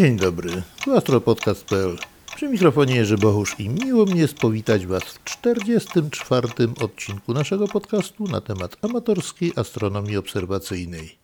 Dzień dobry, tu astropodcast.pl. Przy mikrofonie Jerzy Bohusz i miło mnie jest powitać Was w 44. odcinku naszego podcastu na temat amatorskiej astronomii obserwacyjnej.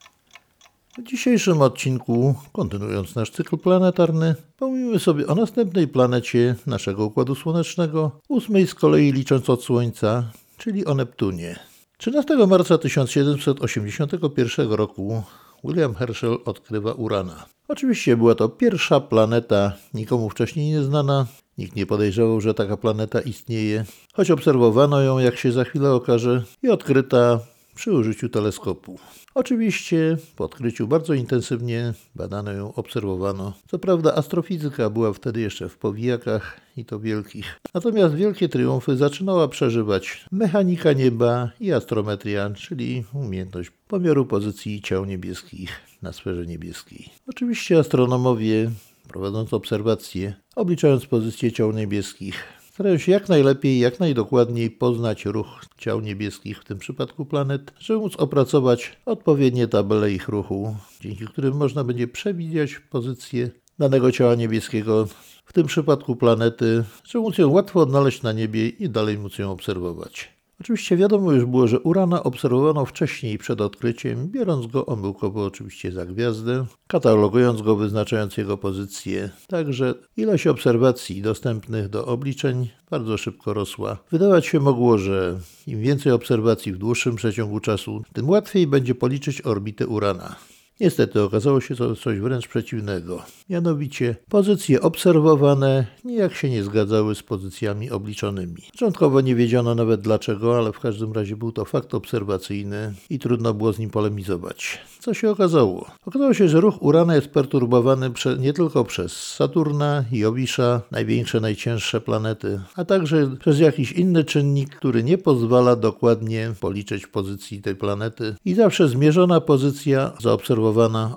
W dzisiejszym odcinku, kontynuując nasz cykl planetarny, pomówimy sobie o następnej planecie naszego Układu Słonecznego, ósmej z kolei licząc od Słońca, czyli o Neptunie. 13 marca 1781 roku William Herschel odkrywa Urana. Oczywiście była to pierwsza planeta, nikomu wcześniej nieznana. Nikt nie podejrzewał, że taka planeta istnieje, choć obserwowano ją, jak się za chwilę okaże, i odkryta przy użyciu teleskopu. Oczywiście po odkryciu bardzo intensywnie badano ją, obserwowano. Co prawda astrofizyka była wtedy jeszcze w powijakach i to wielkich. Natomiast wielkie triumfy zaczynała przeżywać mechanika nieba i astrometria, czyli umiejętność pomiaru pozycji ciał niebieskich na sferze niebieskiej. Oczywiście astronomowie prowadząc obserwacje, obliczając pozycję ciał niebieskich, starają się jak najlepiej, jak najdokładniej poznać ruch ciał niebieskich, w tym przypadku planet, żeby móc opracować odpowiednie tabele ich ruchu, dzięki którym można będzie przewidzieć pozycję danego ciała niebieskiego, w tym przypadku planety, żeby móc ją łatwo odnaleźć na niebie i dalej móc ją obserwować. Oczywiście wiadomo już było, że Urana obserwowano wcześniej przed odkryciem, biorąc go omyłkowo oczywiście za gwiazdę, katalogując go, wyznaczając jego pozycję. Także ilość obserwacji dostępnych do obliczeń bardzo szybko rosła. Wydawać się mogło, że im więcej obserwacji w dłuższym przeciągu czasu, tym łatwiej będzie policzyć orbitę Urana. Niestety okazało się to coś wręcz przeciwnego. Mianowicie pozycje obserwowane nijak się nie zgadzały z pozycjami obliczonymi. Początkowo nie wiedziano nawet dlaczego, ale w każdym razie był to fakt obserwacyjny i trudno było z nim polemizować. Co się okazało? Okazało się, że ruch Urana jest perturbowany nie tylko przez Saturna, Jowisza, największe, najcięższe planety, a także przez jakiś inny czynnik, który nie pozwala dokładnie policzyć pozycji tej planety i zawsze zmierzona pozycja zaobserwowana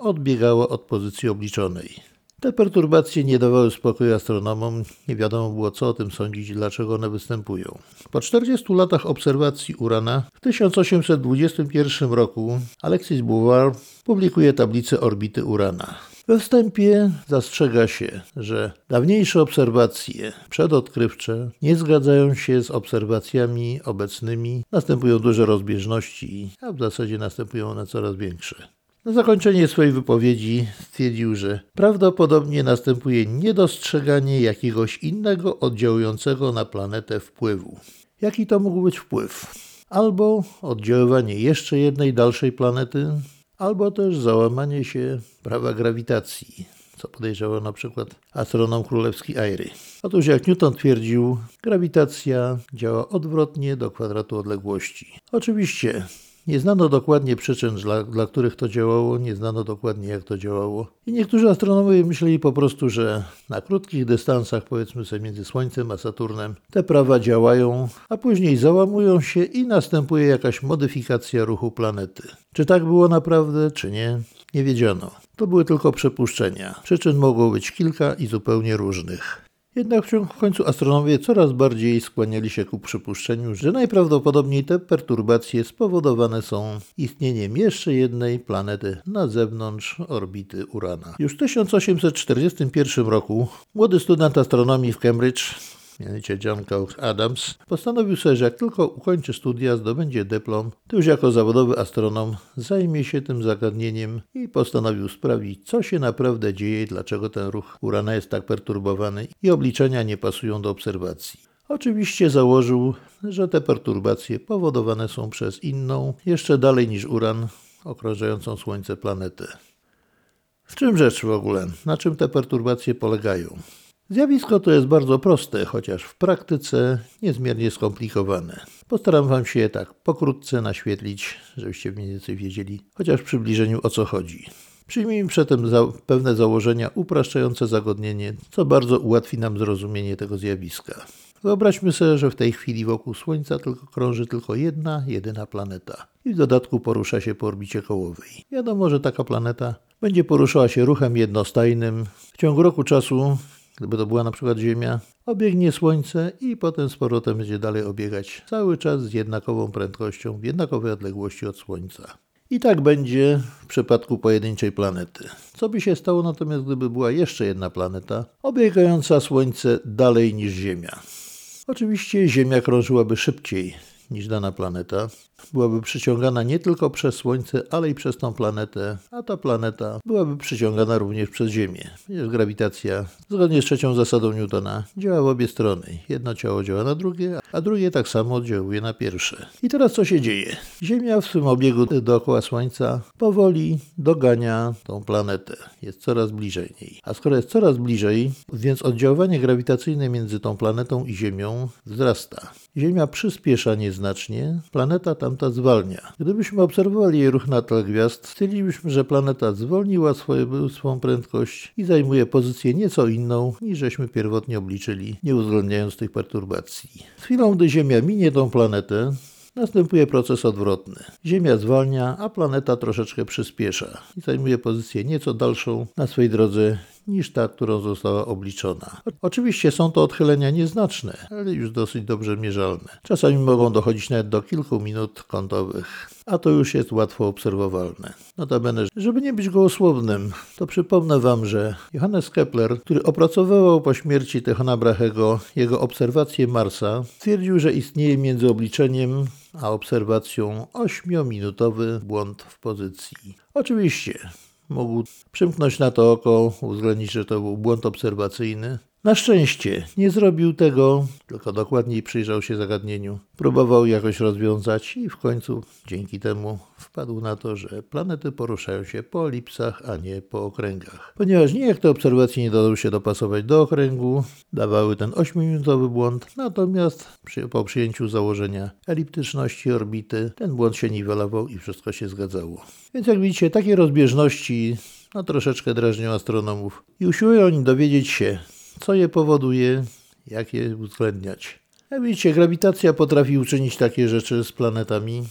odbiegała od pozycji obliczonej. Te perturbacje nie dawały spokoju astronomom, nie wiadomo było co o tym sądzić i dlaczego one występują. Po 40 latach obserwacji Urana w 1821 roku Alexis Bouvard publikuje tablicę orbity Urana. We wstępie zastrzega się, że dawniejsze obserwacje przedodkrywcze nie zgadzają się z obserwacjami obecnymi, następują duże rozbieżności, a w zasadzie następują one coraz większe. Na zakończenie swojej wypowiedzi stwierdził, że prawdopodobnie następuje niedostrzeganie jakiegoś innego oddziałującego na planetę wpływu. Jaki to mógł być wpływ? Albo oddziaływanie jeszcze jednej dalszej planety, albo też załamanie się prawa grawitacji, co podejrzewał na przykład astronom królewski Airy. Otóż jak Newton twierdził, grawitacja działa odwrotnie do kwadratu odległości. Oczywiście nie znano dokładnie przyczyn, dla, dla, których to działało, nie znano dokładnie jak to działało. I niektórzy astronomowie myśleli po prostu, że na krótkich dystansach, powiedzmy sobie między Słońcem a Saturnem, te prawa działają, a później załamują się i następuje jakaś modyfikacja ruchu planety. Czy tak było naprawdę, czy nie, nie wiedziano. To były tylko przypuszczenia. Przyczyn mogło być kilka i zupełnie różnych. Jednak w końcu astronomowie coraz bardziej skłaniali się ku przypuszczeniu, że najprawdopodobniej te perturbacje spowodowane są istnieniem jeszcze jednej planety na zewnątrz orbity Urana. Już w 1841 roku młody student astronomii w Cambridge mianowicie John Cox Adams, postanowił sobie, że jak tylko ukończy studia, zdobędzie dyplom, to już jako zawodowy astronom zajmie się tym zagadnieniem i postanowił sprawdzić, co się naprawdę dzieje, dlaczego ten ruch Urana jest tak perturbowany i obliczenia nie pasują do obserwacji. Oczywiście założył, że te perturbacje powodowane są przez inną, jeszcze dalej niż Uran, okrążającą Słońce planetę. W czym rzecz w ogóle? Na czym te perturbacje polegają? Zjawisko to jest bardzo proste, chociaż w praktyce niezmiernie skomplikowane. Postaram Wam się je tak pokrótce naświetlić, żebyście mniej więcej wiedzieli, chociaż w przybliżeniu o co chodzi. Przyjmijmy przedtem za pewne założenia upraszczające zagodnienie, co bardzo ułatwi nam zrozumienie tego zjawiska. Wyobraźmy sobie, że w tej chwili wokół Słońca tylko krąży tylko jedna, jedyna planeta i w dodatku porusza się po orbicie kołowej. Wiadomo, że taka planeta będzie poruszała się ruchem jednostajnym. W ciągu roku czasu gdyby to była na przykład Ziemia, obiegnie Słońce i potem z powrotem będzie dalej obiegać cały czas z jednakową prędkością, w jednakowej odległości od Słońca. I tak będzie w przypadku pojedynczej planety. Co by się stało natomiast, gdyby była jeszcze jedna planeta, obiegająca Słońce dalej niż Ziemia? Oczywiście Ziemia krążyłaby szybciej niż dana planeta. Byłaby przyciągana nie tylko przez Słońce, ale i przez tą planetę, a ta planeta byłaby przyciągana również przez Ziemię. Ponieważ grawitacja, zgodnie z trzecią zasadą Newtona, działa w obie strony. Jedno ciało działa na drugie, a drugie tak samo oddziałuje na pierwsze. I teraz co się dzieje? Ziemia w swym obiegu dookoła Słońca powoli dogania tą planetę. Jest coraz bliżej niej. A skoro jest coraz bliżej, więc oddziaływanie grawitacyjne między tą planetą i Ziemią wzrasta. Ziemia przyspiesza nieznacznie, planeta tamta zwalnia. Gdybyśmy obserwowali jej ruch na tle gwiazd, stwierdzilibyśmy, że planeta zwolniła swoją, swą prędkość i zajmuje pozycję nieco inną, niż żeśmy pierwotnie obliczyli, nie uwzględniając tych perturbacji. Z chwilą, gdy Ziemia minie tą planetę, Następuje proces odwrotny. Ziemia zwalnia, a planeta troszeczkę przyspiesza i zajmuje pozycję nieco dalszą na swej drodze niż ta, którą została obliczona. Oczywiście są to odchylenia nieznaczne, ale już dosyć dobrze mierzalne. Czasami mogą dochodzić nawet do kilku minut kątowych, a to już jest łatwo obserwowalne. Notabene, żeby nie być gołosłownym, to przypomnę Wam, że Johannes Kepler, który opracowywał po śmierci Tychona Brachego jego obserwacje Marsa, stwierdził, że istnieje między obliczeniem a obserwacją 8-minutowy błąd w pozycji. Oczywiście, mógł przymknąć na to oko, uwzględnić, że to był błąd obserwacyjny. Na szczęście nie zrobił tego, tylko dokładniej przyjrzał się zagadnieniu. Próbował jakoś rozwiązać i w końcu dzięki temu wpadł na to, że planety poruszają się po elipsach, a nie po okręgach. Ponieważ nijak te obserwacje nie dały się dopasować do okręgu, dawały ten 8-minutowy błąd, natomiast przy, po przyjęciu założenia eliptyczności orbity ten błąd się niwelował i wszystko się zgadzało. Więc jak widzicie, takie rozbieżności no, troszeczkę drażnią astronomów i usiłują oni dowiedzieć się, co je powoduje, jak je uwzględniać. Jak widzicie, grawitacja potrafi uczynić takie rzeczy z planetami,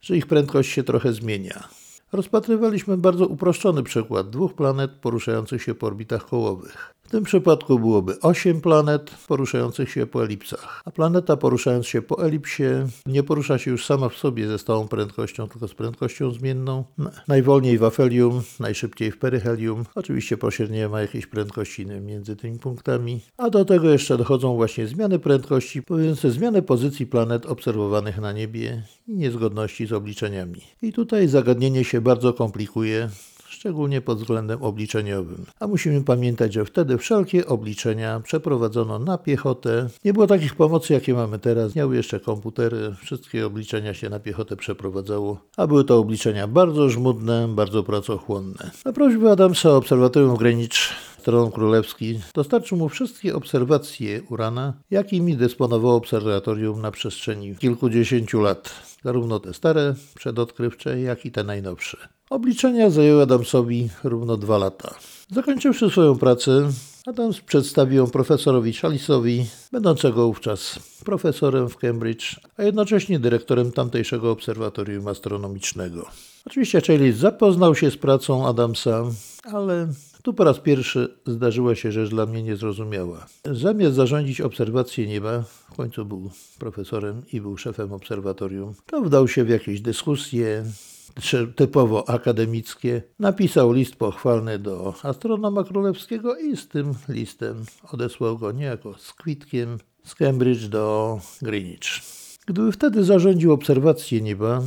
że ich prędkość się trochę zmienia. Rozpatrywaliśmy bardzo uproszczony przykład dwóch planet poruszających się po orbitach kołowych tym przypadku byłoby 8 planet poruszających się po elipsach. A planeta poruszając się po elipsie nie porusza się już sama w sobie ze stałą prędkością, tylko z prędkością zmienną. Najwolniej w afelium, najszybciej w peryhelium. Oczywiście pośrednio ma jakieś prędkości między tymi punktami. A do tego jeszcze dochodzą właśnie zmiany prędkości, powodujące zmianę pozycji planet obserwowanych na niebie i niezgodności z obliczeniami. I tutaj zagadnienie się bardzo komplikuje szczególnie pod względem obliczeniowym. A musimy pamiętać, że wtedy wszelkie obliczenia przeprowadzono na piechotę. Nie było takich pomocy, jakie mamy teraz. Miały jeszcze komputery, wszystkie obliczenia się na piechotę przeprowadzało, a były to obliczenia bardzo żmudne, bardzo pracochłonne. Na prośbę Adamsa Obserwatorium Greenwich Stron Królewski dostarczył mu wszystkie obserwacje Urana, jakimi dysponowało obserwatorium na przestrzeni kilkudziesięciu lat, zarówno te stare, przedodkrywcze, jak i te najnowsze. Obliczenia zajęły Adamsowi równo dwa lata. Zakończywszy swoją pracę, Adams przedstawił ją profesorowi Chalisowi, będącego wówczas profesorem w Cambridge, a jednocześnie dyrektorem tamtejszego obserwatorium astronomicznego. Oczywiście Chalice zapoznał się z pracą Adamsa, ale tu po raz pierwszy zdarzyła się rzecz dla mnie niezrozumiała. Zamiast zarządzić obserwację nieba, w końcu był profesorem i był szefem obserwatorium, to wdał się w jakieś dyskusje, typowo akademickie, napisał list pochwalny do astronoma królewskiego i z tym listem odesłał go niejako z kwitkiem z Cambridge do Greenwich. Gdyby wtedy zarządził obserwację nieba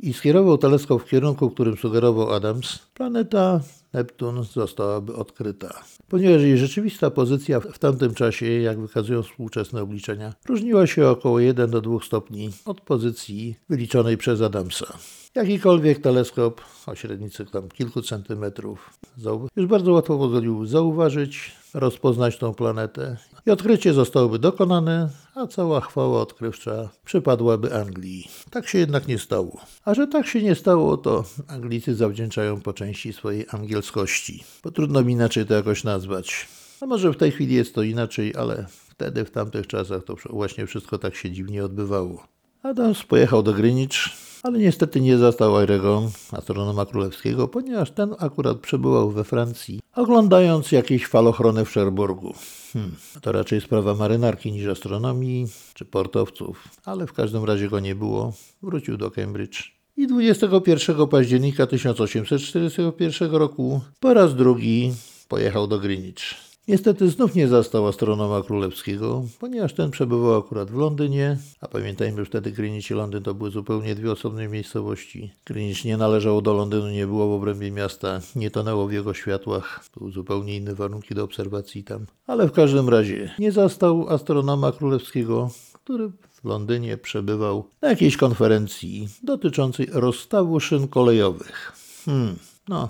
i skierował teleskop w kierunku, którym sugerował Adams, planeta Neptun zostałaby odkryta. Ponieważ jej rzeczywista pozycja w tamtym czasie, jak wykazują współczesne obliczenia, różniła się około 1 do 2 stopni od pozycji wyliczonej przez Adamsa. Jakikolwiek teleskop o średnicy tam kilku centymetrów już bardzo łatwo pozwolił zauważyć, rozpoznać tą planetę i odkrycie zostałoby dokonane, a cała chwała odkrywcza przypadłaby Anglii. Tak się jednak nie stało. A że tak się nie stało, to Anglicy zawdzięczają po części swojej angielskości, bo trudno mi inaczej to jakoś nazwać. A może w tej chwili jest to inaczej, ale wtedy, w tamtych czasach, to właśnie wszystko tak się dziwnie odbywało. Adams pojechał do Greenwich, ale niestety nie zastał Airego, astronoma królewskiego, ponieważ ten akurat przebywał we Francji, oglądając jakieś falochrony w Cherbourgu. Hmm, to raczej sprawa marynarki niż astronomii czy portowców, ale w każdym razie go nie było. Wrócił do Cambridge I 21 października 1841 roku po raz drugi pojechał do Greenwich. Niestety znów nie zastał astronoma królewskiego, ponieważ ten przebywał akurat w Londynie, a pamiętajmy, że wtedy Greenwich i Londyn to były zupełnie dwie osobne miejscowości. Greenwich nie należało do Londynu, nie było w obrębie miasta, nie tonęło w jego światłach, były zupełnie inne warunki do obserwacji tam. Ale w każdym razie nie zastał astronoma królewskiego, który w Londynie przebywał na jakiejś konferencji dotyczącej rozstawu szyn kolejowych. Hmm, no,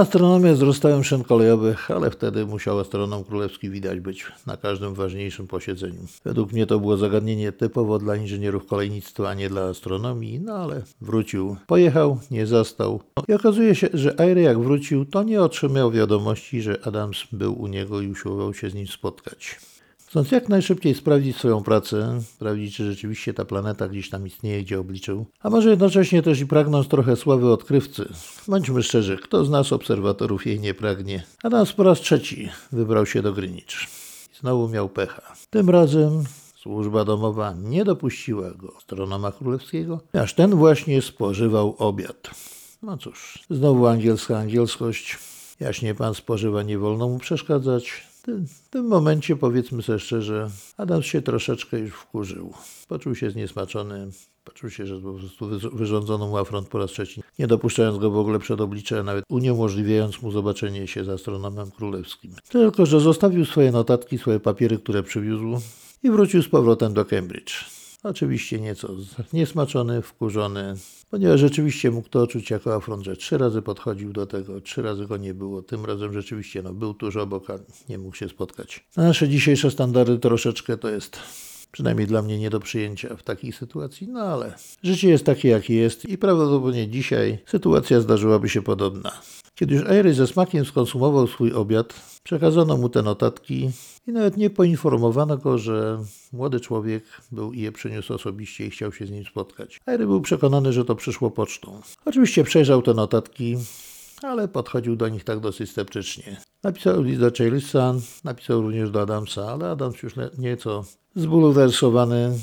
astronomia z rozstawem szyn kolejowych, ale wtedy musiał astronom królewski widać być na każdym ważniejszym posiedzeniu. Według mnie to było zagadnienie typowo dla inżynierów kolejnictwa, a nie dla astronomii, no ale wrócił. Pojechał, nie zastał. I okazuje się, że Airy jak wrócił, to nie otrzymał wiadomości, że Adams był u niego i usiłował się z nim spotkać. Chcąc jak najszybciej sprawdzić swoją pracę, sprawdzić, czy rzeczywiście ta planeta gdzieś tam istnieje, gdzie obliczył, a może jednocześnie też i pragnąc trochę sławy odkrywcy. Bądźmy szczerzy, kto z nas obserwatorów jej nie pragnie? Adams po raz trzeci wybrał się do Greenwich. Znowu miał pecha. Tym razem służba domowa nie dopuściła go astronoma królewskiego, aż ten właśnie spożywał obiad. No cóż, znowu angielska angielskość. Jaśnie pan spożywa, nie wolno mu przeszkadzać w tym momencie, powiedzmy sobie szczerze, Adams się troszeczkę już wkurzył. Poczuł się zniesmaczony, poczuł się, że po prostu wyrządzono mu afront po raz trzeci, nie dopuszczając go w ogóle przed oblicze, nawet uniemożliwiając mu zobaczenie się z astronomem królewskim. Tylko, że zostawił swoje notatki, swoje papiery, które przywiózł i wrócił z powrotem do Cambridge. Oczywiście nieco niesmaczony, wkurzony, ponieważ rzeczywiście mógł to odczuć jako afront, że trzy razy podchodził do tego, trzy razy go nie było. Tym razem rzeczywiście no, był tuż obok, a nie mógł się spotkać. Na nasze dzisiejsze standardy troszeczkę to jest przynajmniej dla mnie nie do przyjęcia w takiej sytuacji, no ale życie jest takie, jakie jest i prawdopodobnie dzisiaj sytuacja zdarzyłaby się podobna. Kiedy już Airy ze smakiem skonsumował swój obiad, przekazano mu te notatki i nawet nie poinformowano go, że młody człowiek był i je przyniósł osobiście i chciał się z nim spotkać. Airy był przekonany, że to przyszło pocztą. Oczywiście przejrzał te notatki, ale podchodził do nich tak dosyć sceptycznie. Napisał list do Chailisa, napisał również do Adamsa, ale Adams już nieco zbulwersowany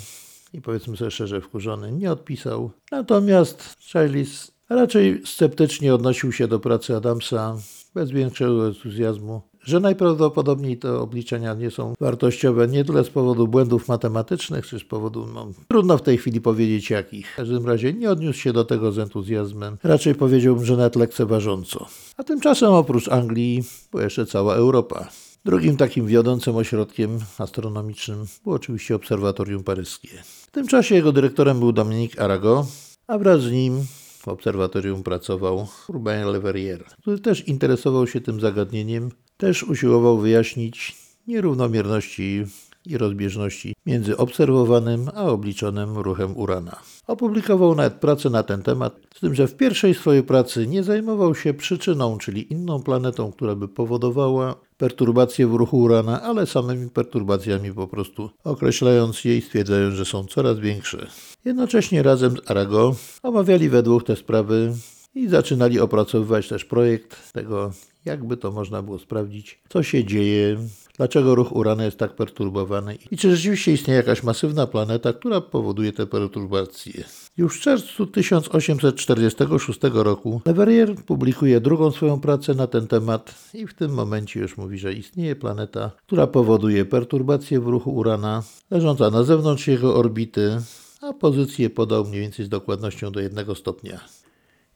i powiedzmy sobie szczerze wkurzony nie odpisał. Natomiast Chailis raczej sceptycznie odnosił się do pracy Adamsa, bez większego entuzjazmu że najprawdopodobniej te obliczenia nie są wartościowe nie tyle z powodu błędów matematycznych, czy z powodu, no, trudno w tej chwili powiedzieć jakich. W każdym razie nie odniósł się do tego z entuzjazmem. Raczej powiedziałbym, że nawet lekceważąco. A tymczasem oprócz Anglii była jeszcze cała Europa. Drugim takim wiodącym ośrodkiem astronomicznym było oczywiście Obserwatorium Paryskie. W tym czasie jego dyrektorem był Dominique Arago, a wraz z nim w obserwatorium pracował Urbain Le Verrier, który też interesował się tym zagadnieniem też usiłował wyjaśnić nierównomierności i rozbieżności między obserwowanym a obliczonym ruchem Urana. Opublikował nawet pracę na ten temat, z tym, że w pierwszej swojej pracy nie zajmował się przyczyną, czyli inną planetą, która by powodowała perturbacje w ruchu Urana, ale samymi perturbacjami po prostu określając je i stwierdzając, że są coraz większe. Jednocześnie razem z Arago omawiali we dwóch te sprawy i zaczynali opracowywać też projekt tego, jakby to można było sprawdzić, co się dzieje, dlaczego ruch Urana jest tak perturbowany i czy rzeczywiście istnieje jakaś masywna planeta, która powoduje te perturbacje. Już w czerwcu 1846 roku Leverrier publikuje drugą swoją pracę na ten temat i w tym momencie już mówi, że istnieje planeta, która powoduje perturbacje w ruchu Urana, leżąca na zewnątrz jego orbity, a pozycję podał mniej więcej z dokładnością do jednego stopnia.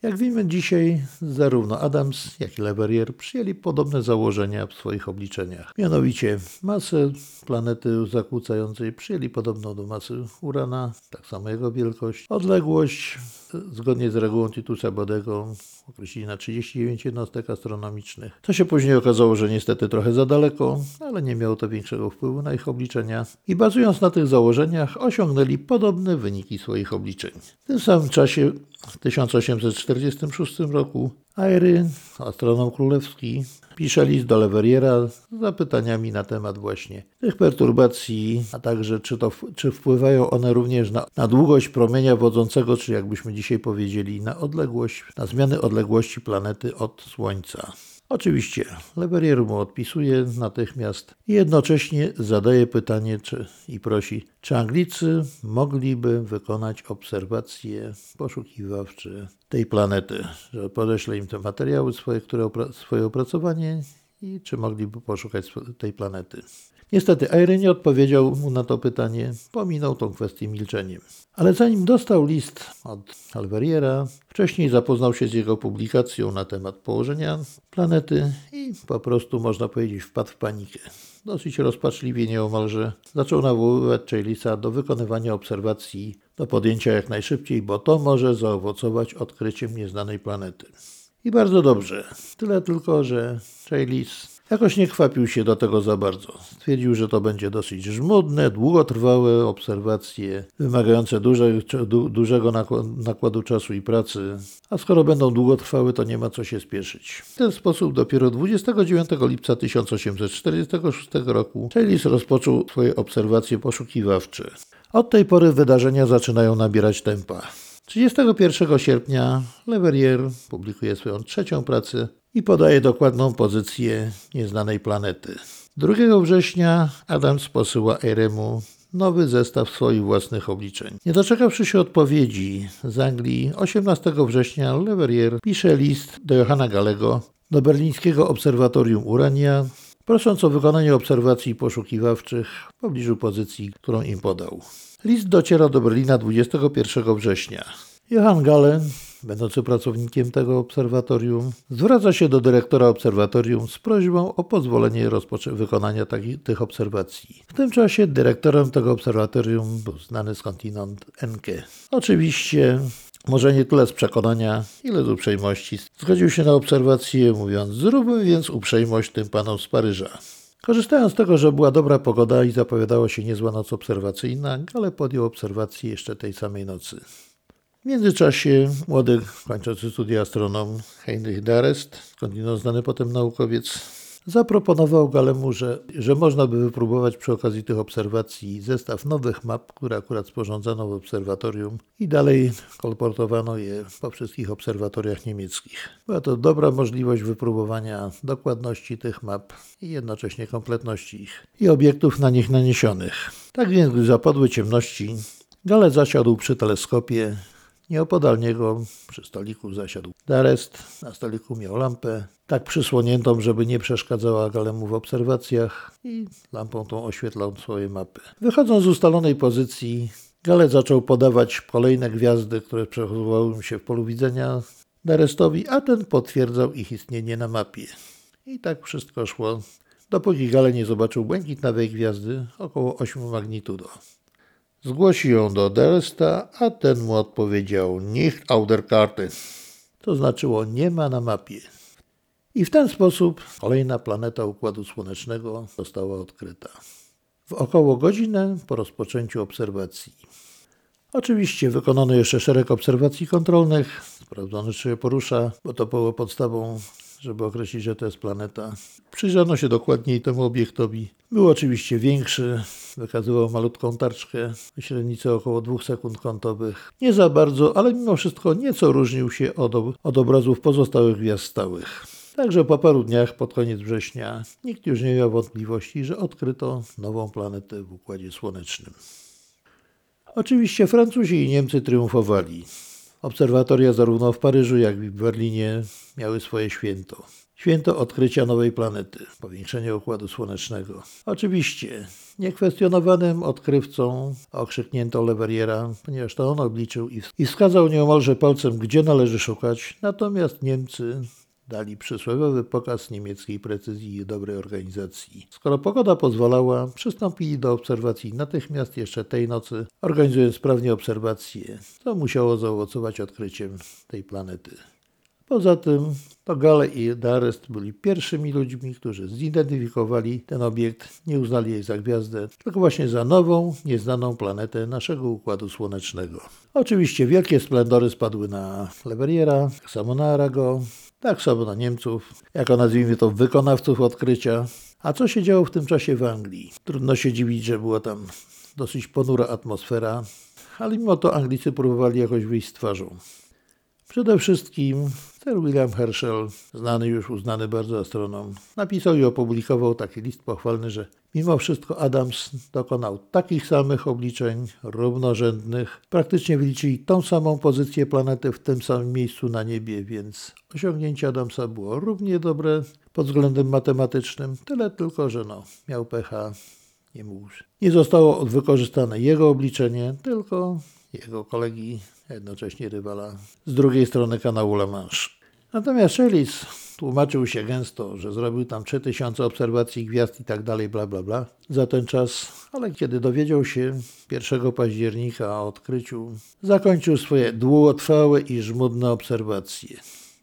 Jak wiemy dzisiaj, zarówno Adams, jak i Leverrier przyjęli podobne założenia w swoich obliczeniach. Mianowicie masę planety zakłócającej przyjęli podobną do masy Urana, tak samo jego wielkość, odległość zgodnie z regułą Titusa Bodego określili na 39 jednostek astronomicznych. To się później okazało, że niestety trochę za daleko, ale nie miało to większego wpływu na ich obliczenia i bazując na tych założeniach osiągnęli podobne wyniki swoich obliczeń. W tym samym czasie w 1846 roku Airy, astronom królewski, pisze list do Leverriera z zapytaniami na temat właśnie tych perturbacji, a także czy, to, czy wpływają one również na, na długość promienia wodzącego, czy jakbyśmy dzisiaj powiedzieli, na odległość, na zmiany odległości planety od Słońca. Oczywiście, Leverrier mu odpisuje natychmiast i jednocześnie zadaje pytanie czy, i prosi, czy Anglicy mogliby wykonać obserwacje poszukiwawcze tej planety, że podeśle im te materiały swoje, które opra- swoje opracowanie i czy mogliby poszukać tej planety. Niestety Airy nie odpowiedział mu na to pytanie, pominął tą kwestię milczeniem. Ale zanim dostał list od Alveriera, wcześniej zapoznał się z jego publikacją na temat położenia planety i po prostu, można powiedzieć, wpadł w panikę. Dosyć rozpaczliwie nieomalże zaczął nawoływać Chalisa do wykonywania obserwacji do podjęcia jak najszybciej, bo to może zaowocować odkryciem nieznanej planety. I bardzo dobrze. Tyle tylko, że Chalis Jakoś nie kwapił się do tego za bardzo. Stwierdził, że to będzie dosyć żmudne, długotrwałe obserwacje, wymagające duże, du, dużego nakładu czasu i pracy, a skoro będą długotrwałe, to nie ma co się spieszyć. W ten sposób dopiero 29 lipca 1846 roku Czelis rozpoczął swoje obserwacje poszukiwawcze. Od tej pory wydarzenia zaczynają nabierać tempa. 31 sierpnia Leverrier publikuje swoją trzecią pracę i podaje dokładną pozycję nieznanej planety. 2 września Adams posyła Eremu nowy zestaw swoich własnych obliczeń. Nie doczekawszy się odpowiedzi z Anglii, 18 września Leverrier pisze list do Johanna Galego do berlińskiego obserwatorium Urania, prosząc o wykonanie obserwacji poszukiwawczych w pobliżu pozycji, którą im podał. List dociera do Berlina 21 września. Johann Gale będący pracownikiem tego obserwatorium, zwraca się do dyrektora obserwatorium z prośbą o pozwolenie wykonania taki, tych obserwacji. W tym czasie dyrektorem tego obserwatorium był znany skądinąd Enke. Oczywiście może nie tyle z przekonania, ile z uprzejmości. Zgodził się na obserwację, mówiąc: Zróbmy więc uprzejmość tym panom z Paryża. Korzystając z tego, że była dobra pogoda i zapowiadała się niezła noc obserwacyjna, Gale podjął obserwację jeszcze tej samej nocy. W międzyczasie młody, kończący studia astronom Heinrich Darest, skądinąd znany potem naukowiec, zaproponował Galemu, że, że można by wypróbować przy okazji tych obserwacji zestaw nowych map, które akurat sporządzono w obserwatorium i dalej kolportowano je po wszystkich obserwatoriach niemieckich. Była to dobra możliwość wypróbowania dokładności tych map i jednocześnie kompletności ich i obiektów na nich naniesionych. Tak więc, gdy zapadły ciemności, Gale zasiadł przy teleskopie Nieopodal niego przy stoliku zasiadł Darest. Na stoliku miał lampę, tak przysłoniętą, żeby nie przeszkadzała Galemu w obserwacjach i lampą tą oświetlał swoje mapy. Wychodząc z ustalonej pozycji, Gale zaczął podawać kolejne gwiazdy, które przechowywały się w polu widzenia Darestowi, a ten potwierdzał ich istnienie na mapie. I tak wszystko szło, dopóki Gale nie zobaczył błękitnawej gwiazdy około 8 magnitudo. Zgłosił ją do Dersta, a ten mu odpowiedział nicht auf der Karte. To znaczyło nie ma na mapie. I w ten sposób kolejna planeta Układu Słonecznego została odkryta. W około godzinę po rozpoczęciu obserwacji. Oczywiście wykonano jeszcze szereg obserwacji kontrolnych, sprawdzono czy się porusza, bo to było podstawą żeby określić, że to jest planeta. Przyjrzano się dokładniej temu obiektowi. Był oczywiście większy, wykazywał malutką tarczkę, średnicę około 2 sekund kątowych. Nie za bardzo, ale mimo wszystko nieco różnił się od, od obrazów pozostałych gwiazd stałych. Także po paru dniach, pod koniec września, nikt już nie miał wątpliwości, że odkryto nową planetę w Układzie Słonecznym. Oczywiście Francuzi i Niemcy triumfowali. Obserwatoria zarówno w Paryżu, jak i w Berlinie miały swoje święto. Święto odkrycia nowej planety, powiększenia Układu Słonecznego. Oczywiście niekwestionowanym odkrywcą okrzyknięto Leverriera, ponieważ to on obliczył i wskazał nieomalże palcem, gdzie należy szukać, natomiast Niemcy dali przysłowiowy pokaz niemieckiej precyzji i dobrej organizacji. Skoro pogoda pozwalała, przystąpili do obserwacji natychmiast jeszcze tej nocy, organizując sprawnie obserwacje, co musiało zaowocować odkryciem tej planety. Poza tym to Gale i Darest byli pierwszymi ludźmi, którzy zidentyfikowali ten obiekt, nie uznali jej za gwiazdę, tylko właśnie za nową, nieznaną planetę naszego Układu Słonecznego. Oczywiście wielkie splendory spadły na Leverriera, tak samo na Arago, tak samo na Niemców, jako nazwijmy to wykonawców odkrycia. A co się działo w tym czasie w Anglii? Trudno się dziwić, że była tam dosyć ponura atmosfera, ale mimo to Anglicy próbowali jakoś wyjść z twarzą. Przede wszystkim Sir William Herschel, znany już, uznany bardzo astronom, napisał i opublikował taki list pochwalny, że mimo wszystko Adams dokonał takich samych obliczeń równorzędnych, praktycznie wyliczyli tą samą pozycję planety w tym samym miejscu na niebie, więc osiągnięcie Adamsa było równie dobre pod względem matematycznym, tyle tylko, że no, miał pecha, nie mógł. Nie zostało wykorzystane jego obliczenie, tylko jego kolegi, jednocześnie rywala z drugiej strony kanału La Manche. Natomiast Shellis tłumaczył się gęsto, że zrobił tam 3000 obserwacji gwiazd i tak dalej, bla bla bla, za ten czas, ale kiedy dowiedział się 1 października o odkryciu, zakończył swoje długotrwałe i żmudne obserwacje.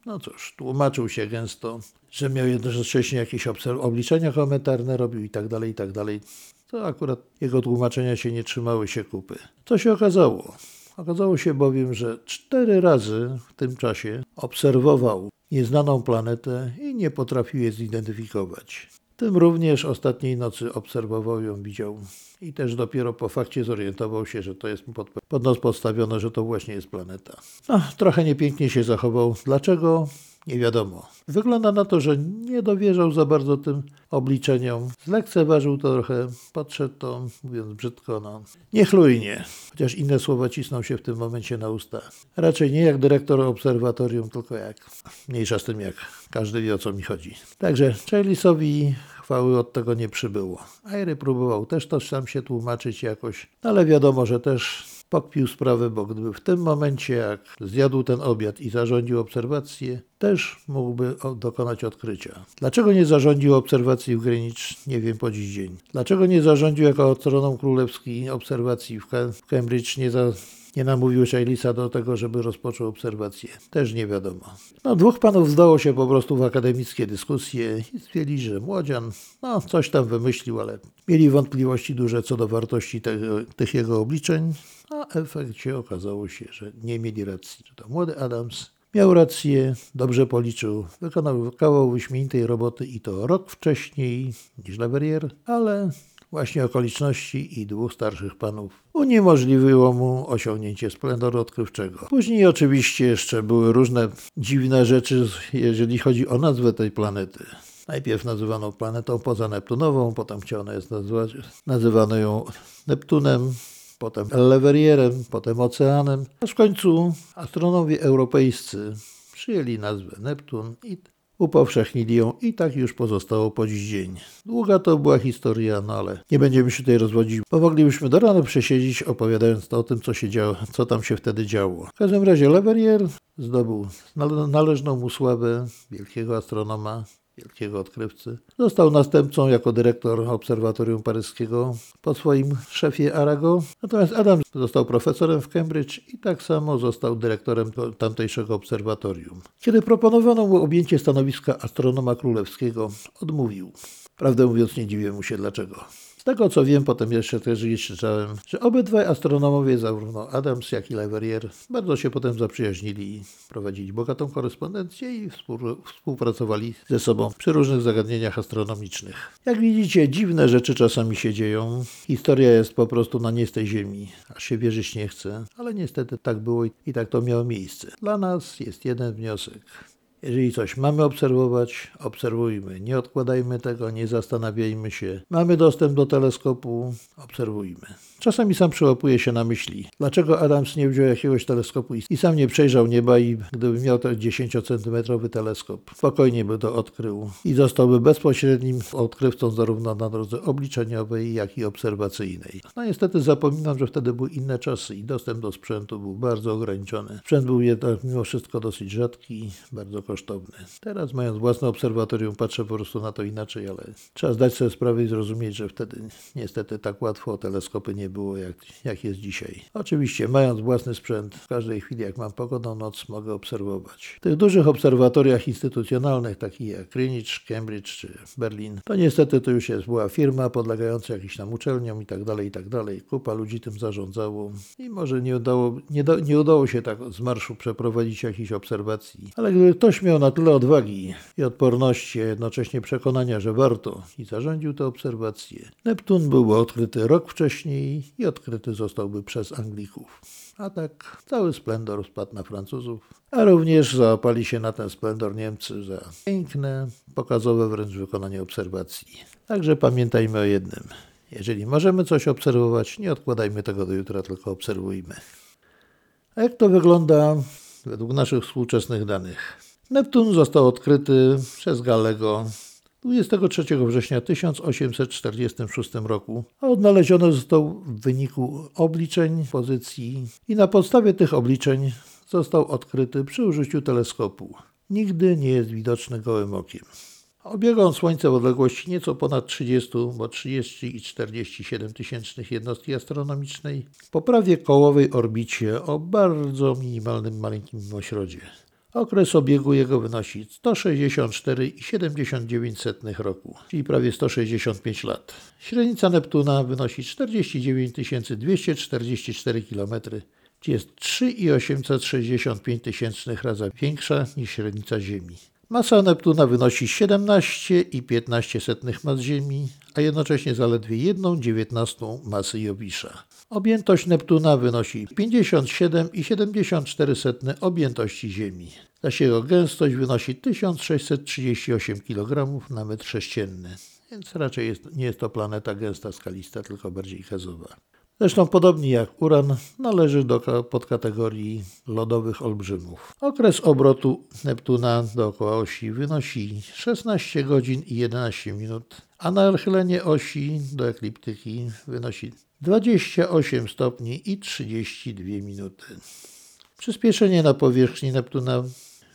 No cóż, tłumaczył się gęsto, że miał jednocześnie jakieś obliczenia komentarne, robił i tak dalej, i tak dalej. To akurat jego tłumaczenia się nie trzymały się kupy. Co się okazało? Okazało się bowiem, że cztery razy w tym czasie obserwował nieznaną planetę i nie potrafił jej zidentyfikować. Tym również ostatniej nocy obserwował ją, widział i też dopiero po fakcie zorientował się, że to jest mu pod, pod nos podstawione, że to właśnie jest planeta. No, trochę niepięknie się zachował. Dlaczego? Nie wiadomo. Wygląda na to, że nie dowierzał za bardzo tym obliczeniom. Zlekceważył to trochę, podszedł to, mówiąc brzydko, no, niechlujnie. Chociaż inne słowa cisną się w tym momencie na usta. Raczej nie jak dyrektor obserwatorium, tylko jak, mniejsza z tym jak, każdy wie o co mi chodzi. Także Chalisowi chwały od tego nie przybyło. Airy próbował też to sam się tłumaczyć jakoś, ale wiadomo, że też pokpił sprawę, bo gdyby w tym momencie, jak zjadł ten obiad i zarządził obserwację, też mógłby dokonać odkrycia. Dlaczego nie zarządził obserwacji w Greenwich, nie wiem po dziś dzień. Dlaczego nie zarządził jako astronom królewski obserwacji w Cambridge, nie za nie namówił Shalisa do tego, żeby rozpoczął obserwację. Też nie wiadomo. No, dwóch panów zdało się po prostu w akademickie dyskusje i stwierdzili, że młodzian, no, coś tam wymyślił, ale mieli wątpliwości duże co do wartości tego, tych jego obliczeń, a w efekcie okazało się, że nie mieli racji. To młody Adams miał rację, dobrze policzył, wykonał kawał wyśmienitej roboty i to rok wcześniej niż Leverrier, ale właśnie okoliczności i dwóch starszych panów uniemożliwiło mu osiągnięcie splendoru odkrywczego. Później oczywiście jeszcze były różne dziwne rzeczy, jeżeli chodzi o nazwę tej planety. Najpierw nazywano planetą pozaneptunową, potem chciano jest nazwać, nazywano ją Neptunem, potem Leverrierem, potem Oceanem. Aż w końcu astronomowie europejscy przyjęli nazwę Neptun i upowszechnili ją i tak już pozostało po dziś dzień. Długa to była historia, no ale nie będziemy się tutaj rozwodzić, bo moglibyśmy do rana przesiedzieć opowiadając o tym, co się działo, co tam się wtedy działo. W każdym razie Leverrier zdobył należną mu sławę wielkiego astronoma, wielkiego odkrywcy. Został następcą jako dyrektor Obserwatorium Paryskiego po swoim szefie Arago. Natomiast Adam został profesorem w Cambridge i tak samo został dyrektorem tamtejszego obserwatorium. Kiedy proponowano mu objęcie stanowiska astronoma królewskiego, odmówił. Prawdę mówiąc, nie dziwię mu się dlaczego. Z tego co wiem, potem jeszcze też czytałem, że obydwaj astronomowie, zarówno Adams jak i Leverrier, bardzo się potem zaprzyjaźnili i prowadzili bogatą korespondencję i współpracowali ze sobą przy różnych zagadnieniach astronomicznych. Jak widzicie, dziwne rzeczy czasami się dzieją. Historia jest po prostu na nie z tej ziemi, aż się wierzyć nie chce, ale niestety tak było i tak to miało miejsce. Dla nas jest jeden wniosek. Jeżeli coś mamy obserwować, obserwujmy. Nie odkładajmy tego, nie zastanawiajmy się. Mamy dostęp do teleskopu, obserwujmy. Czasami sam przyłapuję się na myśli, dlaczego Adams nie wziął jakiegoś teleskopu i sam nie przejrzał nieba i gdyby miał ten 10-centymetrowy teleskop, spokojnie by to odkrył i zostałby bezpośrednim odkrywcą zarówno na drodze obliczeniowej, jak i obserwacyjnej. No niestety zapominam, że wtedy były inne czasy i dostęp do sprzętu był bardzo ograniczony. Sprzęt był jednak mimo wszystko dosyć rzadki, bardzo kosztowny. Teraz mając własne obserwatorium patrzę po prostu na to inaczej, ale trzeba zdać sobie sprawę i zrozumieć, że wtedy niestety tak łatwo teleskopy nie było, jak, jak jest dzisiaj. Oczywiście, mając własny sprzęt, w każdej chwili, jak mam pogodną noc, mogę obserwować. W tych dużych obserwatoriach instytucjonalnych, takich jak Greenwich, Cambridge czy Berlin, to niestety to już jest była firma podlegająca jakimś tam uczelniom i tak dalej, i tak dalej. Kupa ludzi tym zarządzało i może nie udało, nie, do, nie udało się tak z marszu przeprowadzić jakichś obserwacji, ale gdyby ktoś miał na tyle odwagi i odporności, a jednocześnie przekonania, że warto i zarządził te obserwacje, Neptun byłby odkryty rok wcześniej i odkryty zostałby przez Anglików. A tak cały splendor spadł na Francuzów, a również załapali się na ten splendor Niemcy za piękne, pokazowe wręcz wykonanie obserwacji. Także pamiętajmy o jednym. Jeżeli możemy coś obserwować, nie odkładajmy tego do jutra, tylko obserwujmy. A jak to wygląda według naszych współczesnych danych? Neptun został odkryty przez Galego 23 września 1846 roku, a odnaleziony został w wyniku obliczeń pozycji i na podstawie tych obliczeń został odkryty przy użyciu teleskopu. Nigdy nie jest widoczny gołym okiem. Obiega on Słońce w odległości nieco ponad 30, bo 30 i 47 tysięcznych jednostki astronomicznej po prawie kołowej orbicie o bardzo minimalnym, malinkim mimośrodzie. Okres obiegu jego wynosi 164,79 roku, czyli prawie 165 lat. Średnica Neptuna wynosi 49 244 km, czyli jest 3,865 tysięcznych razy większa niż średnica Ziemi. Masa Neptuna wynosi 17,15 mas Ziemi, a jednocześnie zaledwie 1,19 masy Jowisza. Objętość Neptuna wynosi 57,74 objętości Ziemi. Zaś jego gęstość wynosi 1638 kg na metr sześcienny, więc raczej jest, nie jest to planeta gęsta skalista, tylko bardziej gazowa. Zresztą podobnie jak Uran należy do podkategorii lodowych olbrzymów. Okres obrotu Neptuna dookoła osi wynosi 16 godzin i 11 minut, a nachylenie osi do ekliptyki wynosi 28 stopni i 32 minuty. Przyspieszenie na powierzchni Neptuna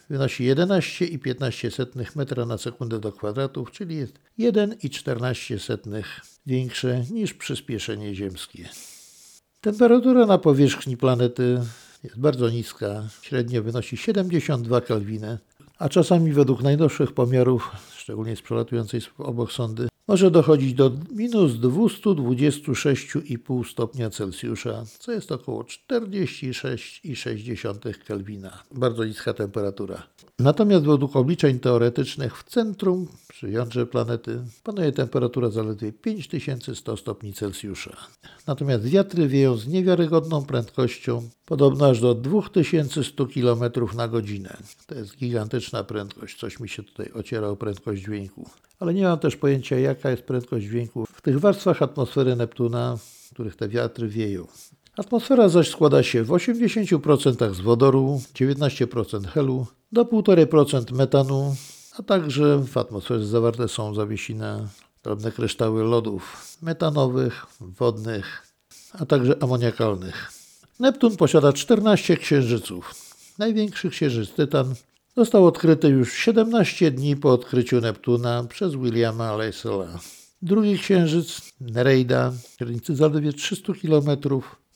wynosi 11,15 metra na sekundę do kwadratów, czyli jest 1,14 większe niż przyspieszenie ziemskie. Temperatura na powierzchni planety jest bardzo niska, średnio wynosi 72 kelwiny, a czasami według najnowszych pomiarów, szczególnie z przelatującej obok sondy, może dochodzić do minus 226,5 stopnia Celsjusza, co jest około 46,6 Kelwina. Bardzo niska temperatura. Natomiast według obliczeń teoretycznych w centrum, przy jądrze planety, panuje temperatura zaledwie 5100 stopni Celsjusza. Natomiast wiatry wieją z niewiarygodną prędkością, podobno aż do 2100 km na godzinę. To jest gigantyczna prędkość, coś mi się tutaj ociera o prędkość dźwięku. Ale nie mam też pojęcia, jaka jest prędkość dźwięku w tych warstwach atmosfery Neptuna, w których te wiatry wieją. Atmosfera zaś składa się w 80% z wodoru, 19% helu, do 1,5% metanu, a także w atmosferze zawarte są zawiesine drobne kryształy lodów metanowych, wodnych, a także amoniakalnych. Neptun posiada 14 księżyców. Największy księżyc Tytan został odkryty już 17 dni po odkryciu Neptuna przez Williama Lassella. Drugi księżyc, Nereida, średnicy zaledwie 300 km,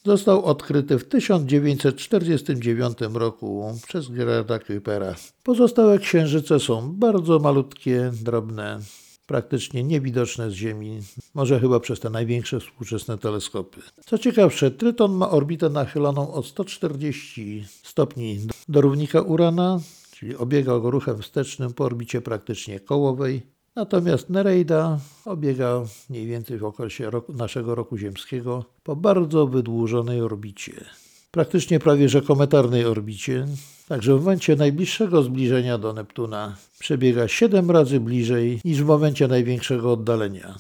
został odkryty w 1949 roku przez Gerarda Kuipera. Pozostałe księżyce są bardzo malutkie, drobne, praktycznie niewidoczne z Ziemi, może chyba przez te największe współczesne teleskopy. Co ciekawsze, Tryton ma orbitę nachyloną o 140 stopni do równika Urana, czyli obiega go ruchem wstecznym po orbicie praktycznie kołowej. Natomiast Nereida obiega mniej więcej w okresie roku, naszego roku ziemskiego po bardzo wydłużonej orbicie. Praktycznie prawie że kometarnej orbicie, także w momencie najbliższego zbliżenia do Neptuna przebiega 7 razy bliżej niż w momencie największego oddalenia.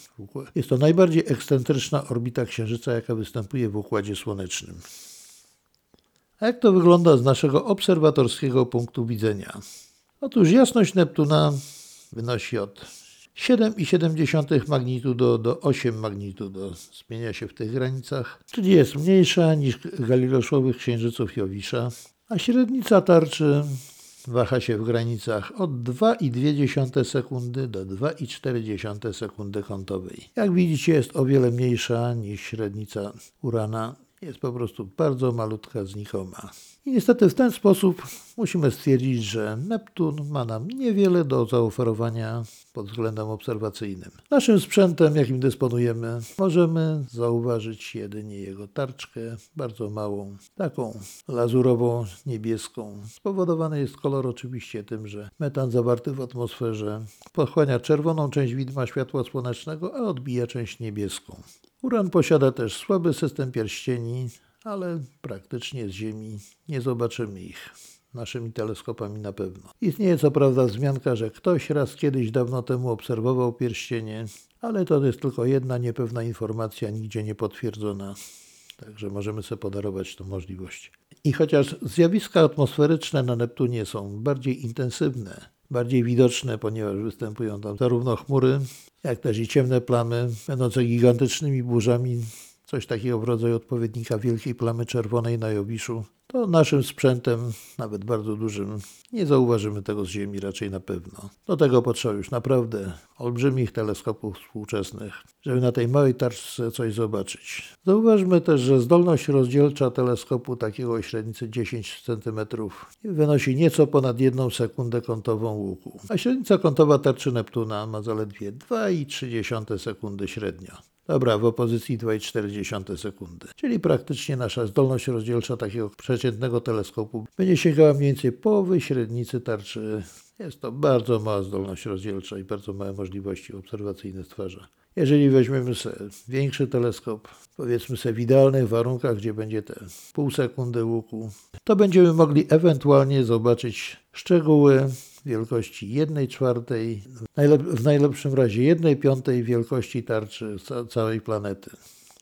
Jest to najbardziej ekscentryczna orbita Księżyca, jaka występuje w Układzie Słonecznym. A jak to wygląda z naszego obserwatorskiego punktu widzenia? Otóż jasność Neptuna wynosi od 7,7 magnitudo do 8 magnitudo. Zmienia się w tych granicach, czyli jest mniejsza niż galiloszowych księżyców Jowisza, a średnica tarczy waha się w granicach od 2,2 sekundy do 2,4 sekundy kątowej. Jak widzicie jest o wiele mniejsza niż średnica Urana jest po prostu bardzo malutka, znikoma. I niestety w ten sposób musimy stwierdzić, że Neptun ma nam niewiele do zaoferowania pod względem obserwacyjnym. Naszym sprzętem, jakim dysponujemy, możemy zauważyć jedynie jego tarczkę, bardzo małą, taką lazurową, niebieską. Spowodowany jest kolor oczywiście tym, że metan zawarty w atmosferze pochłania czerwoną część widma światła słonecznego, a odbija część niebieską. Uran posiada też słaby system pierścieni, ale praktycznie z Ziemi nie zobaczymy ich. Naszymi teleskopami na pewno. Istnieje co prawda wzmianka, że ktoś raz kiedyś dawno temu obserwował pierścienie, ale to jest tylko jedna niepewna informacja, nigdzie nie potwierdzona. Także możemy sobie podarować tę możliwość. I chociaż zjawiska atmosferyczne na Neptunie są bardziej intensywne, bardziej widoczne, ponieważ występują tam zarówno chmury, jak też i ciemne plamy, będące gigantycznymi burzami, coś takiego w rodzaju odpowiednika wielkiej plamy czerwonej na Jowiszu, to naszym sprzętem, nawet bardzo dużym, nie zauważymy tego z Ziemi raczej na pewno. Do tego potrzeba już naprawdę olbrzymich teleskopów współczesnych, żeby na tej małej tarczce coś zobaczyć. Zauważmy też, że zdolność rozdzielcza teleskopu takiego o średnicy 10 cm wynosi nieco ponad 1 sekundę kątową łuku, a średnica kątowa tarczy Neptuna ma zaledwie 2,3 sekundy średnio. Dobra, w opozycji 2,4 sekundy. Czyli praktycznie nasza zdolność rozdzielcza takiego przeciętnego teleskopu będzie sięgała mniej więcej połowy średnicy tarczy. Jest to bardzo mała zdolność rozdzielcza i bardzo małe możliwości obserwacyjne stwarza. Jeżeli weźmiemy sobie większy teleskop, powiedzmy sobie w idealnych warunkach, gdzie będzie te pół sekundy łuku, to będziemy mogli ewentualnie zobaczyć szczegóły wielkości 1 czwartej, w najlepszym razie 1 piątej wielkości tarczy całej planety.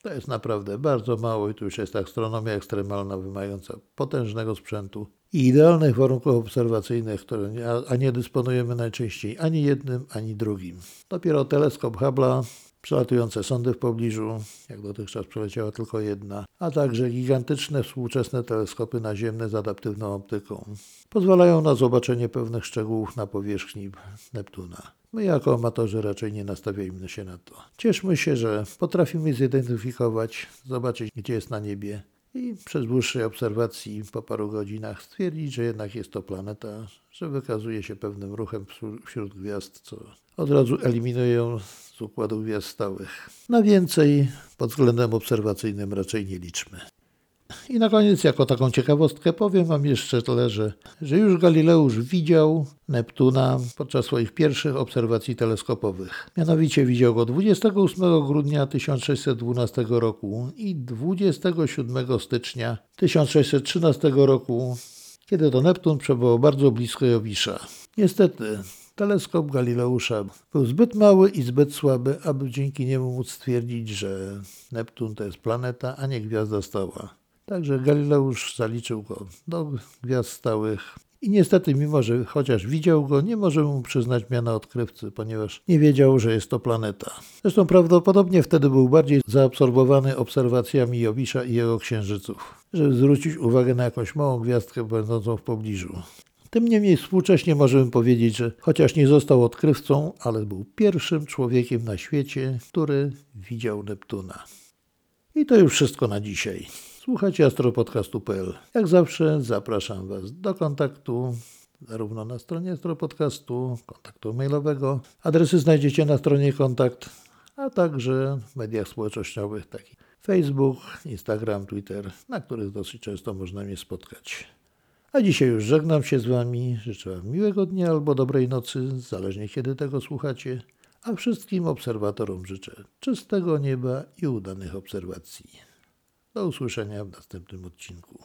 To jest naprawdę bardzo mało i tu już jest astronomia ekstremalna wymagająca potężnego sprzętu i idealnych warunków obserwacyjnych, które nie, a nie dysponujemy najczęściej ani jednym, ani drugim. Dopiero teleskop Hubble'a przelatujące sondy w pobliżu, jak dotychczas przeleciała tylko jedna, a także gigantyczne współczesne teleskopy naziemne z adaptywną optyką pozwalają na zobaczenie pewnych szczegółów na powierzchni Neptuna. My jako amatorzy raczej nie nastawiajmy się na to. Cieszmy się, że potrafimy zidentyfikować, zobaczyć gdzie jest na niebie i przez dłuższej obserwacji po paru godzinach stwierdzić, że jednak jest to planeta, że wykazuje się pewnym ruchem wśród gwiazd, co od razu eliminuje z układu gwiazd. Na więcej pod względem obserwacyjnym raczej nie liczmy. I na koniec, jako taką ciekawostkę, powiem Wam jeszcze tyle, że, że już Galileusz widział Neptuna podczas swoich pierwszych obserwacji teleskopowych. Mianowicie widział go 28 grudnia 1612 roku i 27 stycznia 1613 roku, kiedy to Neptun przebywał bardzo blisko Jowisza. Niestety, teleskop Galileusza był zbyt mały i zbyt słaby, aby dzięki niemu móc stwierdzić, że Neptun to jest planeta, a nie gwiazda stała. Także Galileusz zaliczył go do gwiazd stałych. I niestety, mimo że chociaż widział go, nie możemy mu przyznać miana odkrywcy, ponieważ nie wiedział, że jest to planeta. Zresztą prawdopodobnie wtedy był bardziej zaabsorbowany obserwacjami Jowisza i jego księżyców, żeby zwrócić uwagę na jakąś małą gwiazdkę będącą w pobliżu. Tym niemniej współcześnie możemy powiedzieć, że chociaż nie został odkrywcą, ale był pierwszym człowiekiem na świecie, który widział Neptuna. I to już wszystko na dzisiaj. Słuchajcie astropodcastu.pl. Jak zawsze zapraszam Was do kontaktu zarówno na stronie astropodcastu, kontaktu mailowego. Adresy znajdziecie na stronie kontakt, a także w mediach społecznościowych takich Facebook, Instagram, Twitter, na których dosyć często można mnie spotkać. A dzisiaj już żegnam się z Wami. Życzę Wam miłego dnia albo dobrej nocy, zależnie kiedy tego słuchacie. A wszystkim obserwatorom życzę czystego nieba i udanych obserwacji. Do usłyszenia w następnym odcinku.